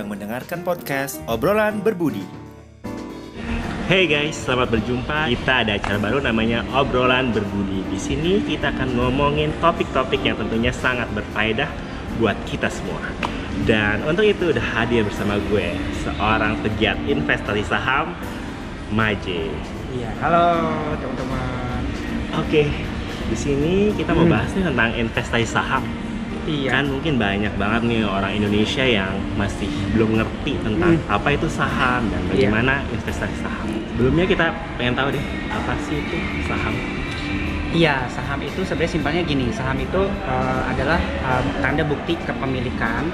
sedang mendengarkan podcast Obrolan Berbudi. Hey guys, selamat berjumpa. Kita ada acara baru namanya Obrolan Berbudi. Di sini kita akan ngomongin topik-topik yang tentunya sangat berfaedah buat kita semua. Dan untuk itu udah hadir bersama gue, seorang pegiat investasi saham, Maje. Iya, halo teman-teman. Oke, di sini kita mau Hmm. bahas nih tentang investasi saham. Iya. Kan mungkin banyak banget nih orang Indonesia yang masih belum ngerti tentang Hmm. apa itu saham dan Iya. bagaimana investasi saham. Sebelumnya kita pengen tahu deh, apa sih itu saham? Iya, saham itu sebenarnya simpelnya gini, saham itu eh, adalah eh, tanda bukti kepemilikan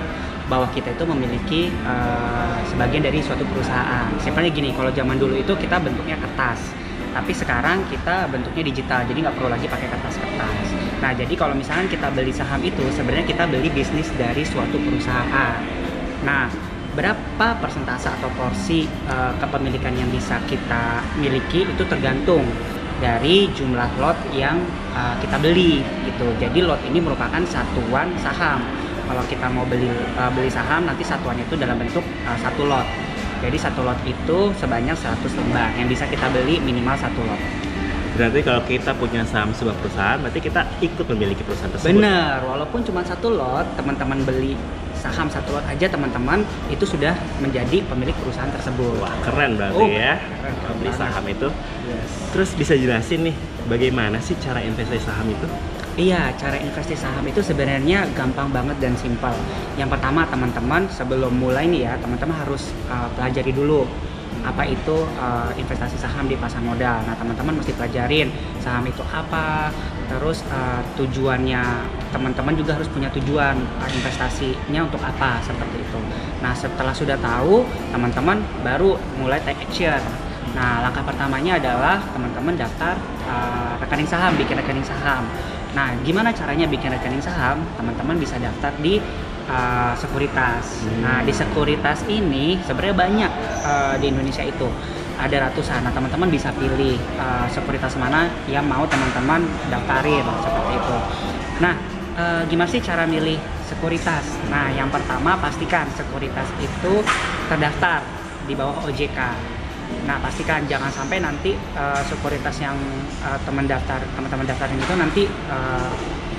bahwa kita itu memiliki eh, sebagian dari suatu perusahaan. Simpelnya gini, kalau zaman dulu itu kita bentuknya kertas, tapi sekarang kita bentuknya digital, jadi nggak perlu lagi pakai kertas-kertas. Nah, jadi kalau misalnya kita beli saham itu, sebenarnya kita beli bisnis dari suatu perusahaan. Nah, berapa persentase atau porsi eh, kepemilikan yang bisa kita miliki itu tergantung dari jumlah lot yang uh, kita beli gitu. Jadi lot ini merupakan satuan saham. Kalau kita mau beli uh, beli saham nanti satuannya itu dalam bentuk uh, satu lot. Jadi satu lot itu sebanyak 100 lembar yang bisa kita beli minimal satu lot. Berarti kalau kita punya saham sebuah perusahaan, berarti kita ikut memiliki perusahaan tersebut. Bener, walaupun cuma satu lot, teman-teman beli saham satu lot aja teman-teman itu sudah menjadi pemilik perusahaan tersebut. Wah, keren berarti Oh, ya. keren, keren Beli saham itu. Yes. Terus bisa jelasin nih, bagaimana sih cara investasi saham itu? Iya, cara investasi saham itu sebenarnya gampang banget dan simpel. Yang pertama, teman-teman sebelum mulai nih ya, teman-teman harus uh, pelajari dulu apa itu uh, investasi saham di pasar modal. Nah, teman-teman mesti pelajarin saham itu apa, terus uh, tujuannya teman-teman juga harus punya tujuan uh, investasinya untuk apa seperti itu. Nah, setelah sudah tahu, teman-teman baru mulai take action. Nah, langkah pertamanya adalah teman-teman daftar uh, rekening saham, bikin rekening saham. Nah, gimana caranya bikin rekening saham? Teman-teman bisa daftar di uh, sekuritas. Hmm. Nah, di sekuritas ini sebenarnya banyak uh, di Indonesia itu ada ratusan. Nah, teman-teman bisa pilih uh, sekuritas mana yang mau teman-teman daftarin seperti itu. Nah, uh, gimana sih cara milih sekuritas? Nah, yang pertama pastikan sekuritas itu terdaftar di bawah OJK. Nah pastikan jangan sampai nanti uh, sekuritas yang uh, teman daftar teman-teman daftarin itu nanti uh,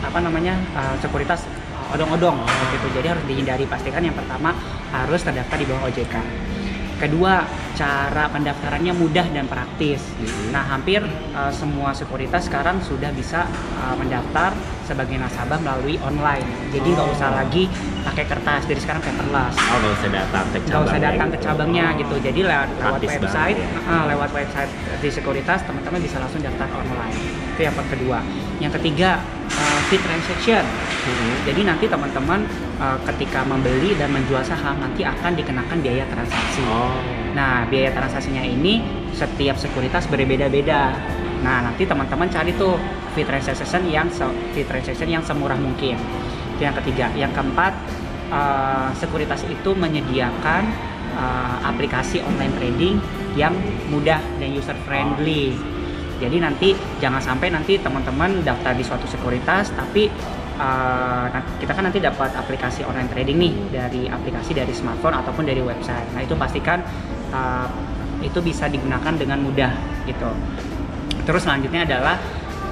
apa namanya uh, sekuritas odong-odong gitu. Jadi harus dihindari. Pastikan yang pertama harus terdaftar di bawah OJK. Kedua, cara pendaftarannya mudah dan praktis. Nah, hampir uh, semua sekuritas sekarang sudah bisa uh, mendaftar sebagai nasabah melalui online. Jadi nggak Oh. usah lagi pakai kertas. Dari sekarang paperless Oh, nggak usah datang ke nggak cabang. usah datang ke cabangnya Oh. gitu jadi lewat, lewat website banget ya. uh, lewat website di sekuritas teman-teman bisa langsung daftar online itu yang kedua yang ketiga uh, fee transaction Mhm. jadi nanti teman-teman uh, ketika membeli dan menjual saham nanti akan dikenakan biaya transaksi Oh. Nah, biaya transaksinya ini setiap sekuritas berbeda-beda. Nah, nanti teman-teman cari tuh fee transaction yang fee transaction yang semurah mungkin. Itu yang ketiga. Yang keempat, eh, sekuritas itu menyediakan eh, aplikasi online trading yang mudah dan user friendly. Jadi nanti jangan sampai nanti teman-teman daftar di suatu sekuritas tapi nah, kita kan nanti dapat aplikasi online trading nih dari aplikasi dari smartphone ataupun dari website. Nah itu pastikan eh, itu bisa digunakan dengan mudah gitu. Terus selanjutnya adalah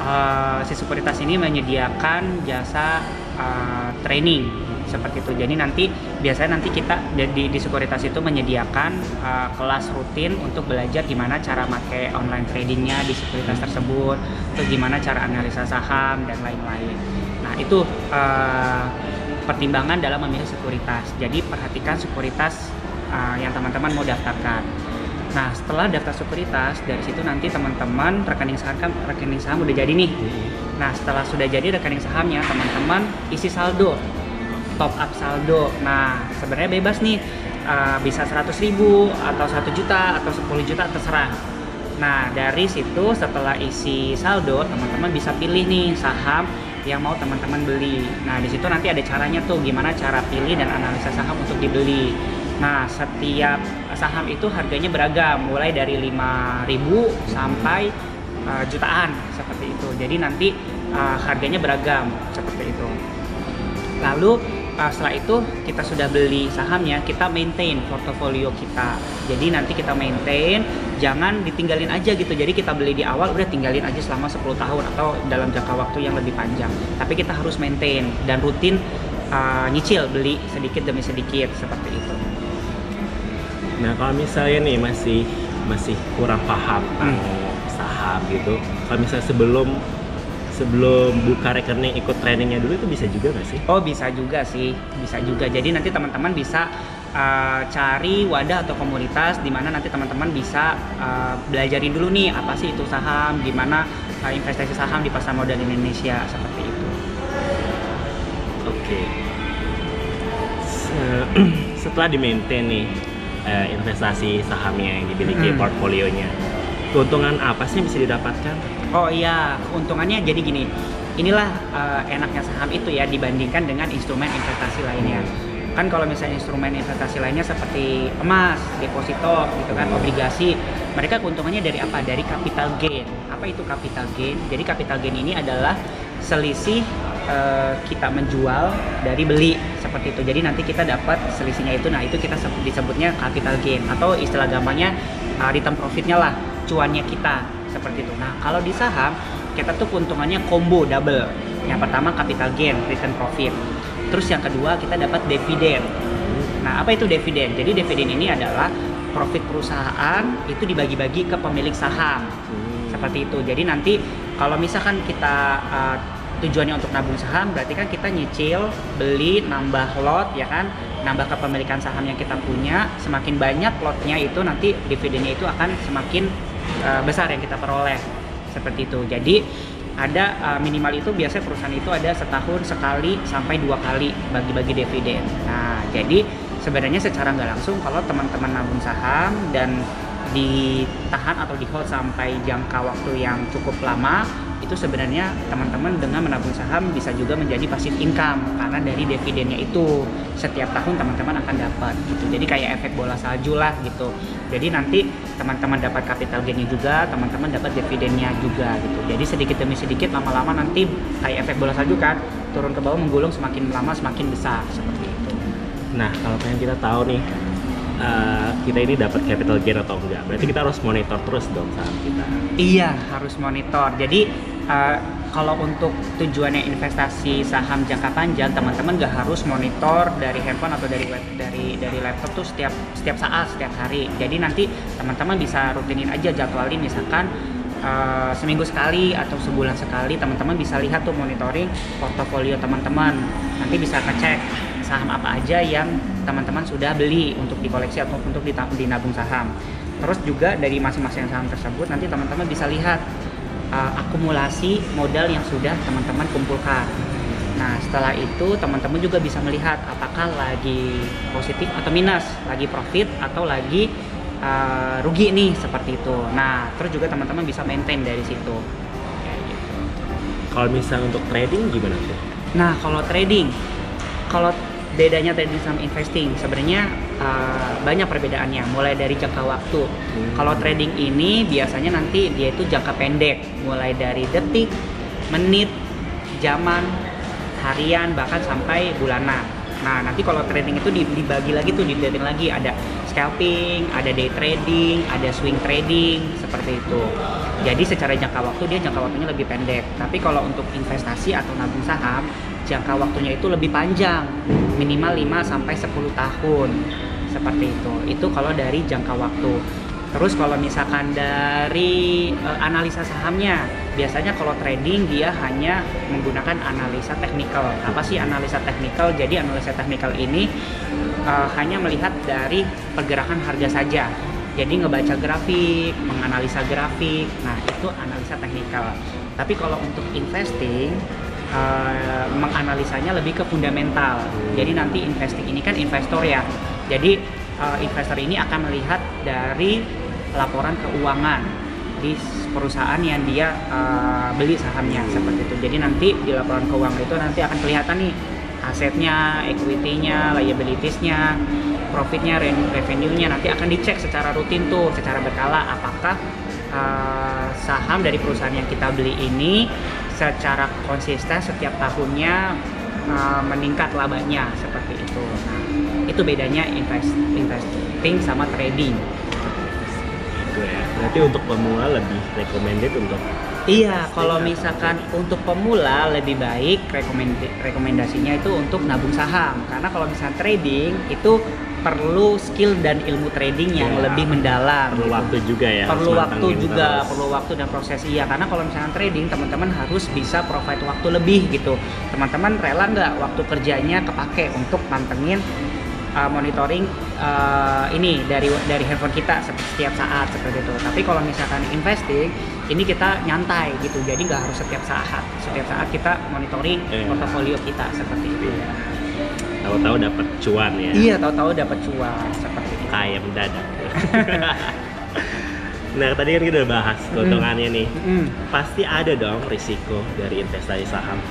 eh, si sekuritas ini menyediakan jasa eh, training seperti itu. Jadi nanti biasanya nanti kita di, di sekuritas itu menyediakan eh, kelas rutin untuk belajar gimana cara pakai online tradingnya di sekuritas tersebut, terus gimana cara analisa saham dan lain-lain. Nah itu eh, pertimbangan dalam memilih sekuritas. Jadi perhatikan sekuritas eh, yang teman-teman mau daftarkan. Nah setelah daftar sekuritas dari situ nanti teman-teman rekening saham kan rekening saham udah jadi nih. Nah setelah sudah jadi rekening sahamnya teman-teman isi saldo top up saldo. Nah, sebenarnya bebas nih, uh, bisa 100 ribu atau 1 juta atau 10 juta terserah. Nah, dari situ setelah isi saldo, teman-teman bisa pilih nih saham yang mau teman-teman beli. Nah, di situ nanti ada caranya tuh gimana cara pilih dan analisa saham untuk dibeli. Nah, setiap saham itu harganya beragam, mulai dari 5.000 sampai uh, jutaan seperti itu. Jadi nanti uh, harganya beragam seperti itu. Lalu uh, setelah itu kita sudah beli sahamnya, kita maintain portofolio kita. Jadi nanti kita maintain, jangan ditinggalin aja gitu. Jadi kita beli di awal udah tinggalin aja selama 10 tahun atau dalam jangka waktu yang lebih panjang. Tapi kita harus maintain dan rutin uh, nyicil beli sedikit demi sedikit seperti itu. Nah kalau misalnya nih masih masih kurang paham tentang saham gitu, kalau misalnya sebelum sebelum buka rekening ikut trainingnya dulu itu bisa juga nggak sih? Oh bisa juga sih, bisa juga. Jadi nanti teman-teman bisa uh, cari wadah atau komunitas di mana nanti teman-teman bisa uh, belajarin dulu nih apa sih itu saham, gimana uh, investasi saham di pasar modal Indonesia seperti itu. Oke. Se- Setelah di maintain nih investasi sahamnya yang dimiliki Mm-mm. portfolionya, keuntungan apa sih yang bisa didapatkan? Oh iya, keuntungannya jadi gini. Inilah uh, enaknya saham itu ya dibandingkan dengan instrumen investasi lainnya. Kan kalau misalnya instrumen investasi lainnya seperti emas, deposito, gitu kan, obligasi, mereka keuntungannya dari apa? Dari capital gain. Apa itu capital gain? Jadi capital gain ini adalah selisih uh, kita menjual dari beli seperti itu. Jadi nanti kita dapat selisihnya itu. Nah, itu kita seb- disebutnya capital gain atau istilah gampangnya uh, return profitnya lah, cuannya kita seperti itu. Nah, kalau di saham kita tuh keuntungannya combo double. Yang pertama capital gain, return profit. Terus yang kedua kita dapat dividen. Nah, apa itu dividen? Jadi dividen ini adalah profit perusahaan itu dibagi-bagi ke pemilik saham. Seperti itu. Jadi nanti kalau misalkan kita uh, tujuannya untuk nabung saham, berarti kan kita nyicil, beli, nambah lot ya kan, nambah kepemilikan saham yang kita punya. Semakin banyak lotnya itu nanti dividennya itu akan semakin uh, besar yang kita peroleh. Seperti itu. Jadi ada uh, minimal itu biasanya perusahaan itu ada setahun sekali sampai dua kali bagi-bagi dividen. Nah, jadi sebenarnya secara nggak langsung kalau teman-teman nabung saham dan ditahan atau di hold sampai jangka waktu yang cukup lama itu sebenarnya teman-teman dengan menabung saham bisa juga menjadi passive income karena dari dividennya itu setiap tahun teman-teman akan dapat gitu. Jadi kayak efek bola salju lah gitu. Jadi nanti teman-teman dapat capital gainnya juga teman-teman dapat dividennya juga gitu. Jadi sedikit demi sedikit lama-lama nanti kayak efek bola salju kan turun ke bawah menggulung semakin lama semakin besar seperti itu. Nah kalau pengen kita tahu nih eh, kita ini dapat capital gain atau enggak, berarti kita harus monitor terus dong saham kita. Iya, harus monitor. Jadi uh, kalau untuk tujuannya investasi saham jangka panjang, teman-teman nggak harus monitor dari handphone atau dari web, dari dari laptop tuh setiap setiap saat, setiap hari. Jadi nanti teman-teman bisa rutinin aja jadwalin misalkan uh, seminggu sekali atau sebulan sekali teman-teman bisa lihat tuh monitoring portofolio teman-teman. Nanti bisa ngecek saham apa aja yang teman-teman sudah beli untuk dikoleksi atau untuk dita- dinabung saham. Terus juga dari masing-masing saham tersebut nanti teman-teman bisa lihat uh, akumulasi modal yang sudah teman-teman kumpulkan. Nah, setelah itu teman-teman juga bisa melihat apakah lagi positif atau minus, lagi profit atau lagi uh, rugi nih seperti itu. Nah, terus juga teman-teman bisa maintain dari situ. Gitu. Kalau misalnya untuk trading gimana tuh? Nah, kalau trading, bedanya trading sama investing, sebenarnya uh, banyak perbedaannya. Mulai dari jangka waktu. Kalau trading ini biasanya nanti dia itu jangka pendek, mulai dari detik, menit, zaman, harian, bahkan sampai bulanan. Nah, nanti kalau trading itu di- dibagi lagi tuh, dibagi lagi ada scalping, ada day trading, ada swing trading, seperti itu. Jadi secara jangka waktu dia jangka waktunya lebih pendek. Tapi kalau untuk investasi atau nabung saham, jangka waktunya itu lebih panjang, minimal 5 sampai 10 tahun. Seperti itu. Itu kalau dari jangka waktu. Terus kalau misalkan dari eh, analisa sahamnya, biasanya kalau trading dia hanya menggunakan analisa teknikal. Apa sih analisa teknikal? Jadi analisa teknikal ini eh, hanya melihat dari pergerakan harga saja. Jadi ngebaca grafik, menganalisa grafik. Nah, itu analisa teknikal. Tapi kalau untuk investing eh, menganalisanya lebih ke fundamental. Jadi nanti investing ini kan investor ya. Jadi eh, investor ini akan melihat dari laporan keuangan di perusahaan yang dia eh, beli sahamnya seperti itu. Jadi nanti di laporan keuangan itu nanti akan kelihatan nih asetnya, equity-nya, liabilities-nya, profitnya, re- revenue-nya nanti akan dicek secara rutin tuh, secara berkala apakah eh, saham dari perusahaan yang kita beli ini secara konsisten setiap tahunnya uh, meningkat labanya seperti itu. Nah, itu bedanya invest investing sama trading. Itu ya. Berarti untuk pemula lebih recommended untuk Iya, kalau misalkan untuk pemula lebih baik rekomend- rekomendasinya itu untuk nabung saham. Karena kalau misalnya trading itu perlu skill dan ilmu trading yang Ya, lebih mendalam. perlu gitu. waktu juga ya. perlu waktu juga, terus. perlu waktu dan proses iya. Karena kalau misalnya trading, teman-teman harus bisa provide waktu lebih gitu. Teman-teman rela nggak waktu kerjanya kepake untuk mantengin uh, monitoring uh, ini dari dari handphone kita se- setiap saat seperti itu. Tapi kalau misalkan investing, ini kita nyantai gitu. Jadi nggak harus setiap saat. Setiap saat kita monitoring Iya. portofolio kita seperti itu. Tahu-tahu dapat cuan ya. Iya, tahu-tahu dapat cuan seperti itu. Kaya mendadak. nah tadi kan kita udah bahas keuntungannya nih. Mm. Pasti ada dong risiko dari investasi saham.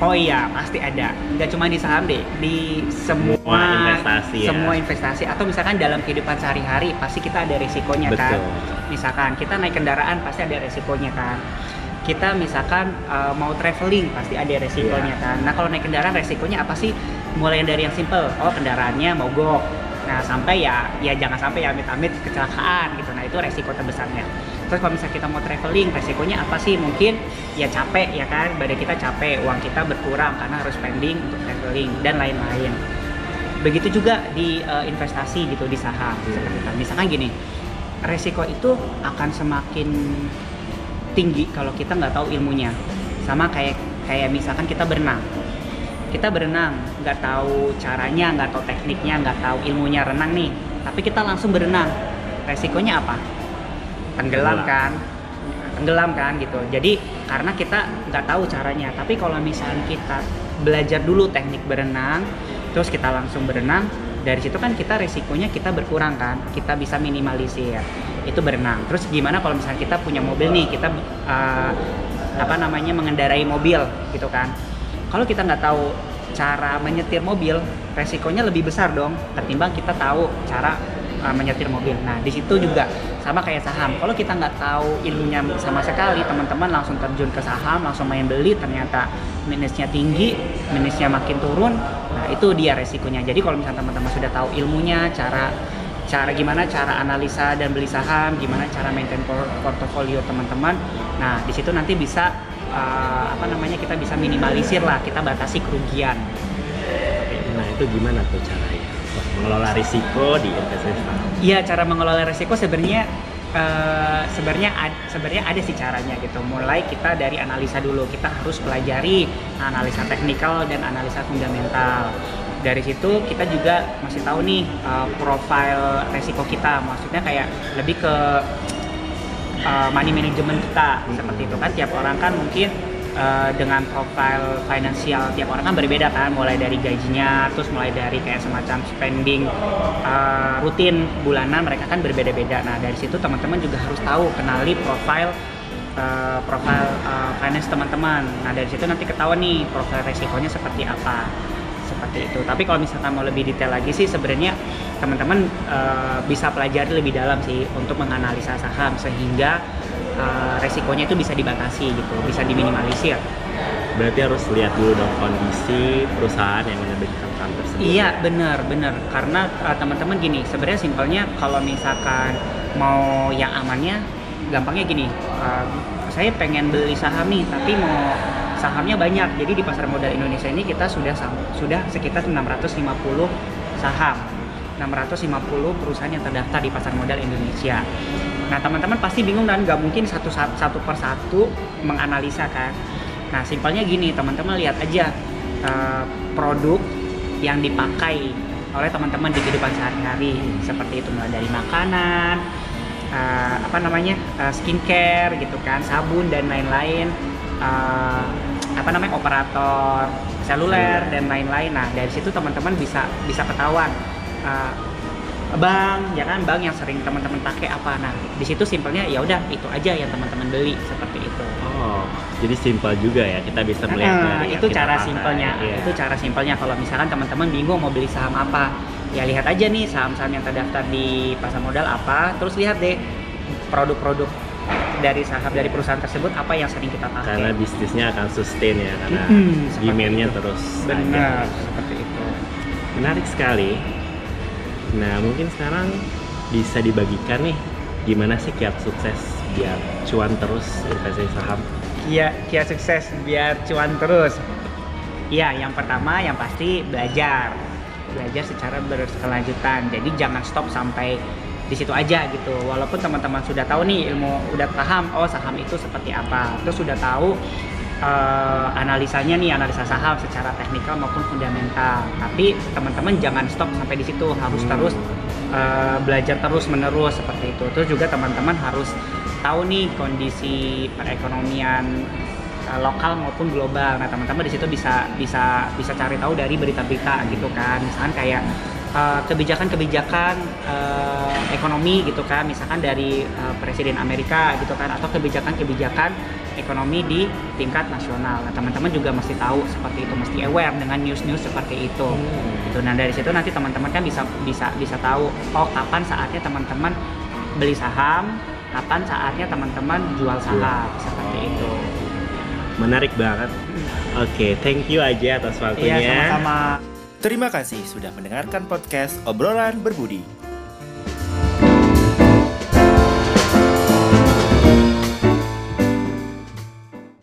Oh iya, pasti ada. Nggak cuma di saham deh, di semua Semua investasi ya. semua investasi atau misalkan dalam kehidupan sehari-hari pasti kita ada resikonya kan. Betul. Misalkan kita naik kendaraan pasti ada resikonya kan. Kita misalkan uh, mau traveling pasti ada resikonya Iya. kan. Nah kalau naik kendaraan resikonya apa sih? Mulai dari yang simple, oh kendaraannya mogok. Nah sampai ya ya jangan sampai ya amit-amit kecelakaan gitu. Nah itu resiko terbesarnya. Terus kalau misalnya kita mau traveling, resikonya apa sih? Mungkin ya capek ya kan, badan kita capek, uang kita berkurang karena harus spending untuk traveling dan lain-lain. Begitu juga di uh, investasi gitu di saham. Seperti itu. Misalkan gini, resiko itu akan semakin tinggi kalau kita nggak tahu ilmunya. Sama kayak kayak misalkan kita berenang. Kita berenang, nggak tahu caranya, nggak tahu tekniknya, nggak tahu ilmunya renang nih. Tapi kita langsung berenang. Resikonya apa? Tenggelam kan? Tenggelam kan gitu. Jadi karena kita nggak tahu caranya. Tapi kalau misalnya kita belajar dulu teknik berenang, terus kita langsung berenang, dari situ kan kita resikonya kita berkurang kan, kita bisa minimalisir. Itu berenang. Terus gimana kalau misalnya kita punya mobil nih, kita uh, apa namanya mengendarai mobil gitu kan? Kalau kita nggak tahu cara menyetir mobil, resikonya lebih besar dong ketimbang kita tahu cara uh, menyetir mobil. Nah, di situ juga sama kayak saham. Kalau kita nggak tahu ilmunya sama sekali, teman-teman langsung terjun ke saham, langsung main beli, ternyata minusnya tinggi, minusnya makin turun. Nah, itu dia resikonya. Jadi kalau misalnya teman-teman sudah tahu ilmunya, cara cara gimana cara analisa dan beli saham, gimana cara maintain por- portofolio teman-teman. Nah, di situ nanti bisa uh, apa namanya kita bisa minimalisir lah, kita batasi kerugian. Nah itu gimana tuh caranya? Mengelola risiko di investasi saham. Iya, cara mengelola resiko sebenarnya eh, sebenarnya ad- sebenarnya ada sih caranya gitu. Mulai kita dari analisa dulu. Kita harus pelajari analisa teknikal dan analisa fundamental. Dari situ kita juga masih tahu nih eh, profil resiko kita. Maksudnya kayak lebih ke eh, money management kita seperti itu kan. Tiap orang kan mungkin eh, dengan profil finansial tiap orang kan berbeda kan. Mulai dari gajinya, terus mulai dari kayak semacam spending eh, rutin bulanan mereka kan berbeda-beda. Nah dari situ teman-teman juga harus tahu kenali profil eh, profil eh, finance teman-teman. Nah dari situ nanti ketahuan nih profil resikonya seperti apa seperti itu. Tapi kalau misalkan mau lebih detail lagi sih sebenarnya teman-teman eh, bisa pelajari lebih dalam sih untuk menganalisa saham sehingga eh, resikonya itu bisa dibatasi gitu, bisa diminimalisir. Berarti harus lihat dulu dong kondisi perusahaan yang menerbitkan saham tersebut. Iya benar benar karena uh, teman-teman gini sebenarnya simpelnya kalau misalkan mau yang amannya gampangnya gini uh, saya pengen beli saham nih tapi mau sahamnya banyak. Jadi di pasar modal Indonesia ini kita sudah sudah sekitar 650 saham. 650 perusahaan yang terdaftar di pasar modal Indonesia. Nah teman-teman pasti bingung dan nggak mungkin satu satu persatu menganalisa kan? Nah simpelnya gini teman-teman lihat aja uh, produk yang dipakai oleh teman-teman di kehidupan sehari-hari. Seperti itu mulai dari makanan eh, apa namanya eh, skincare gitu kan sabun dan lain-lain. Eh, apa namanya operator seluler dan lain-lain. Nah dari situ teman-teman bisa bisa ketahuan eh, bank ya kan? Bank yang sering teman-teman pakai apa. Nah di situ simpelnya ya udah itu aja yang teman-teman beli seperti itu. Oh, jadi simpel juga ya kita bisa melihat Nah, dari yang itu cara pakai. simpelnya. Iya. Itu cara simpelnya. Kalau misalkan teman-teman bingung mau beli saham apa, ya lihat aja nih saham-saham yang terdaftar di pasar modal apa, terus lihat deh produk-produk dari saham dari perusahaan tersebut apa yang sering kita pakai. Karena bisnisnya akan sustain ya, karena seperti demand-nya terus benar ada. seperti itu. Menarik sekali. Nah, mungkin sekarang bisa dibagikan nih gimana sih kiat sukses biar cuan terus investasi saham. Kia kia sukses biar cuan terus. Iya, yang pertama yang pasti belajar. Belajar secara berkelanjutan. Jadi jangan stop sampai di situ aja gitu. Walaupun teman-teman sudah tahu nih ilmu, udah paham oh saham itu seperti apa. Terus sudah tahu eh, analisanya nih analisa saham secara teknikal maupun fundamental. Tapi teman-teman jangan stop sampai di situ, harus Hmm. terus eh, belajar terus menerus seperti itu. Terus juga teman-teman harus tahu nih kondisi perekonomian eh, lokal maupun global. Nah, teman-teman di situ bisa bisa bisa cari tahu dari berita-berita gitu kan. Misalkan kayak eh, kebijakan-kebijakan eh, ekonomi gitu kan, misalkan dari eh, presiden Amerika gitu kan atau kebijakan-kebijakan ekonomi di tingkat nasional. Nah, teman-teman juga mesti tahu seperti itu, mesti aware dengan news-news seperti itu. Gitu. Nah, dari situ nanti teman-teman kan bisa bisa bisa tahu oh kapan saatnya teman-teman beli saham, kapan saatnya teman-teman jual saham seperti itu. Menarik banget. Oke, thank you aja atas waktunya. Iya, sama-sama. Terima kasih sudah mendengarkan podcast Obrolan Berbudi.